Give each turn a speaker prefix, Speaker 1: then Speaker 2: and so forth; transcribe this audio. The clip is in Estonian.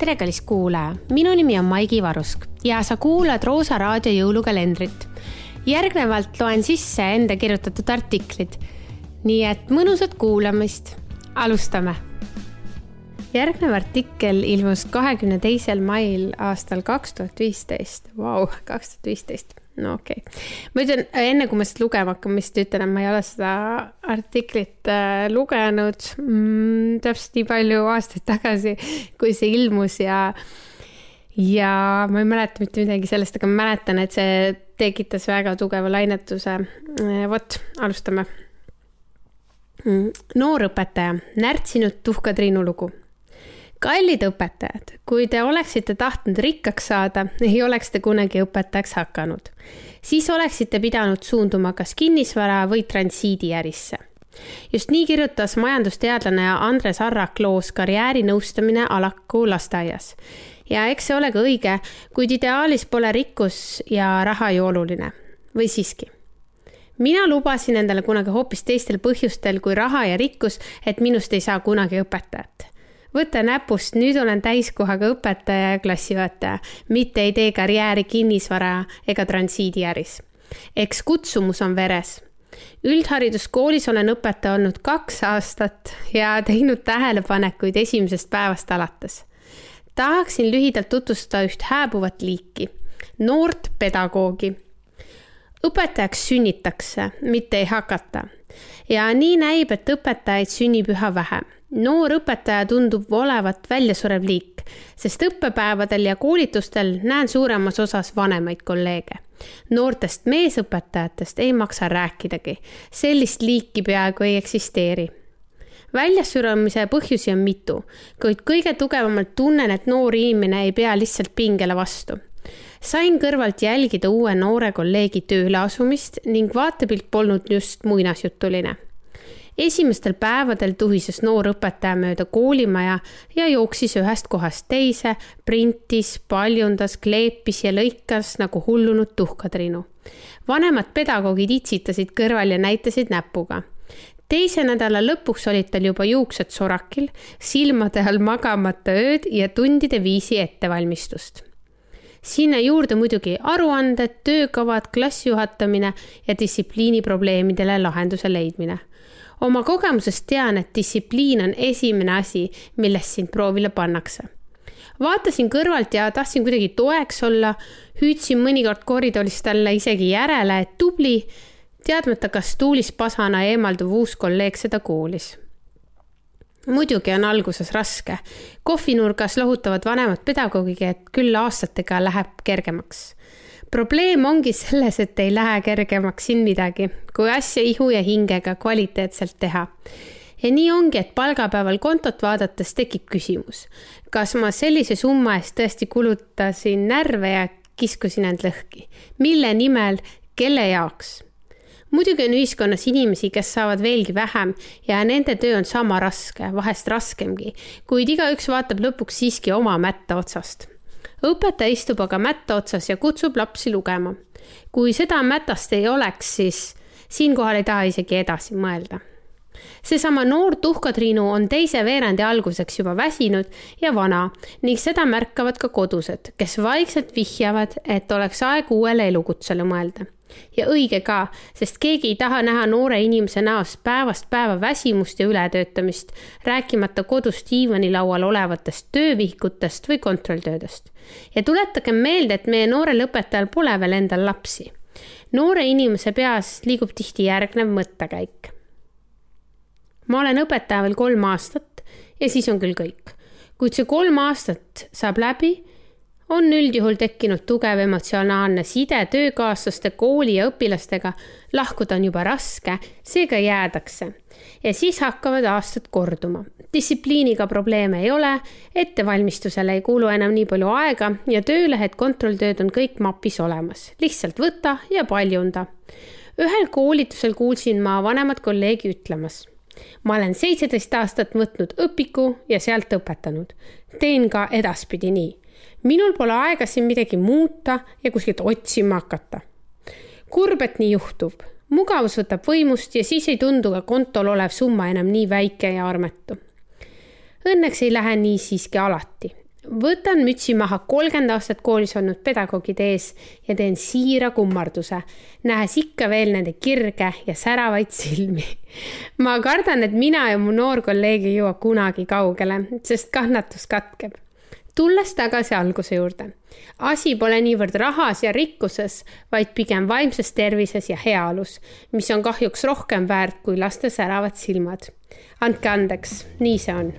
Speaker 1: tere, kallis kuulaja, minu nimi on Maigi Varusk ja sa kuulad Roosa raadio jõulukalendrit. järgnevalt loen sisse enda kirjutatud artiklid. nii et mõnusat kuulamist, alustame. järgnev artikkel ilmus kahekümne teisel mail aastal kaks tuhat viisteist, vau, kaks tuhat viisteist no okei okay., ma ütlen enne, kui ma seda lugema hakkan, ma lihtsalt ütlen, et ma ei ole seda artiklit äh, lugenud mm, täpselt nii palju aastaid tagasi, kui see ilmus ja, ja ma ei mäleta mitte midagi sellest, aga ma mäletan, et see tekitas väga tugeva lainetuse. Äh, vot, alustame. Mm, noor õpetaja, närtsinud tuhka-Triinu lugu kallid õpetajad, kui te oleksite tahtnud rikkaks saada, ei oleks te kunagi õpetajaks hakanud. siis oleksite pidanud suunduma kas kinnisvara või transiidiärisse. just nii kirjutas majandusteadlane Andres Arrak loos Karjäärinõustamine Alaku lasteaias. ja eks see ole ka õige, kuid ideaalis pole rikkus ja raha ju oluline. või siiski? mina lubasin endale kunagi hoopis teistel põhjustel kui raha ja rikkus, et minust ei saa kunagi õpetajat võta näpust, nüüd olen täiskohaga õpetaja ja klassijuhataja, mitte ei tee karjääri kinnisvara ega transiidiäris. eks kutsumus on veres. üldhariduskoolis olen õpetaja olnud kaks aastat ja teinud tähelepanekuid esimesest päevast alates. tahaksin lühidalt tutvustada üht hääbuvat liiki, noort pedagoogi õpetajaks sünnitakse, mitte ei hakata. ja nii näib, et õpetajaid sünnib üha vähem noor õpetaja tundub olevat väljasurev liik, sest õppepäevadel ja koolitustel näen suuremas osas vanemaid kolleege. noortest meesõpetajatest ei maksa rääkidagi, sellist liiki peaaegu ei eksisteeri. väljasuremise põhjusi on mitu, kuid kõige tugevamalt tunnen, et noor inimene ei pea lihtsalt pingele vastu sain kõrvalt jälgida uue noore kolleegi tööle asumist ning vaatepilt polnud just muinasjutuline esimestel päevadel tuhises noor õpetaja mööda koolimaja ja jooksis ühest kohast teise, printis, paljundas, kleepis ja lõikas nagu hullunud tuhkatriinu. vanemad pedagoogid itsitasid kõrval ja näitasid näpuga teise nädala lõpuks olid tal juba juuksed sorakil, silmade all magamata ööd ja tundide viisi ettevalmistust. Sinna juurde muidugi aruanded, töökavad, klassijuhatamine ja distsipliiniprobleemidele lahenduse leidmine. Oma kogemusest tean, et distsipliin on esimene asi, millest sind proovile pannakse. vaatasin kõrvalt ja tahtsin kuidagi toeks olla, hüüdsin mõnikord koridoris talle isegi järele, et tubli, teadmata, kas tuulis pasana eemalduv uus kolleeg seda kuulis muidugi on alguses raske. kohvinurgas lohutavad vanemad pedagoogid, et küll aastatega läheb kergemaks probleem ongi selles, et ei lähe kergemaks siin midagi, kui asja ihu ja hingega kvaliteetselt teha. ja nii ongi, et palgapäeval kontot vaadates tekib küsimus, kas ma sellise summa eest tõesti kulutasin närve ja kiskusin end lõhki, mille nimel, kelle jaoks muidugi on ühiskonnas inimesi, kes saavad veelgi vähem ja nende töö on sama raske, vahest raskemgi, kuid igaüks vaatab lõpuks siiski oma mätta otsast õpetaja istub aga mätta otsas ja kutsub lapsi lugema. kui seda mätast ei oleks, siis siinkohal ei taha isegi edasi mõelda. seesama noor tuhkatriinu on teise veerandi alguseks juba väsinud ja vana ning seda märkavad ka kodused, kes vaikselt vihjavad, et oleks aeg uuele elukutsele mõelda ja õige ka, sest keegi ei taha näha noore inimese näost päevast päeva väsimust ja ületöötamist, rääkimata kodus diivanilaual olevatest töövihikutest või kontrolltöödest. ja tuletagem meelde, et meie noorel õpetajal pole veel endal lapsi. noore inimese peas liigub tihti järgnev mõttekäik. ma olen õpetaja veel kolm aastat ja siis on küll kõik. kuid see kolm aastat saab läbi on üldjuhul tekkinud tugev emotsionaalne side töökaaslaste, kooli ja õpilastega. lahkuda on juba raske, seega jäädakse. ja siis hakkavad aastad korduma. distsipliiniga probleeme ei ole, ettevalmistusele ei kulu enam nii palju aega ja töölehed, kontrolltööd on kõik mapis olemas. lihtsalt võta ja paljunda. ühel koolitusel kuulsin ma vanemat kolleegi ütlemas ma olen seitseteist aastat võtnud õpiku ja sealt õpetanud. teen ka edaspidi nii minul pole aega siin midagi muuta ja kuskilt otsima hakata. kurb, et nii juhtub. mugavus võtab võimust ja siis ei tundu ka kontol olev summa enam nii väike ja armetu. Õnneks ei lähe nii siiski alati. võtan mütsi maha kolmkümmend aastat koolis olnud pedagoogide ees ja teen siira kummarduse, nähes ikka veel nende kirge ja säravaid silmi. ma kardan, et mina ja mu noor kolleeg ei jõua kunagi kaugele, sest kannatus katkeb tulles tagasi alguse juurde, asi pole niivõrd rahas ja rikkuses, vaid pigem vaimses tervises ja heaolus, mis on kahjuks rohkem väärt kui laste säravad silmad. andke andeks, nii see on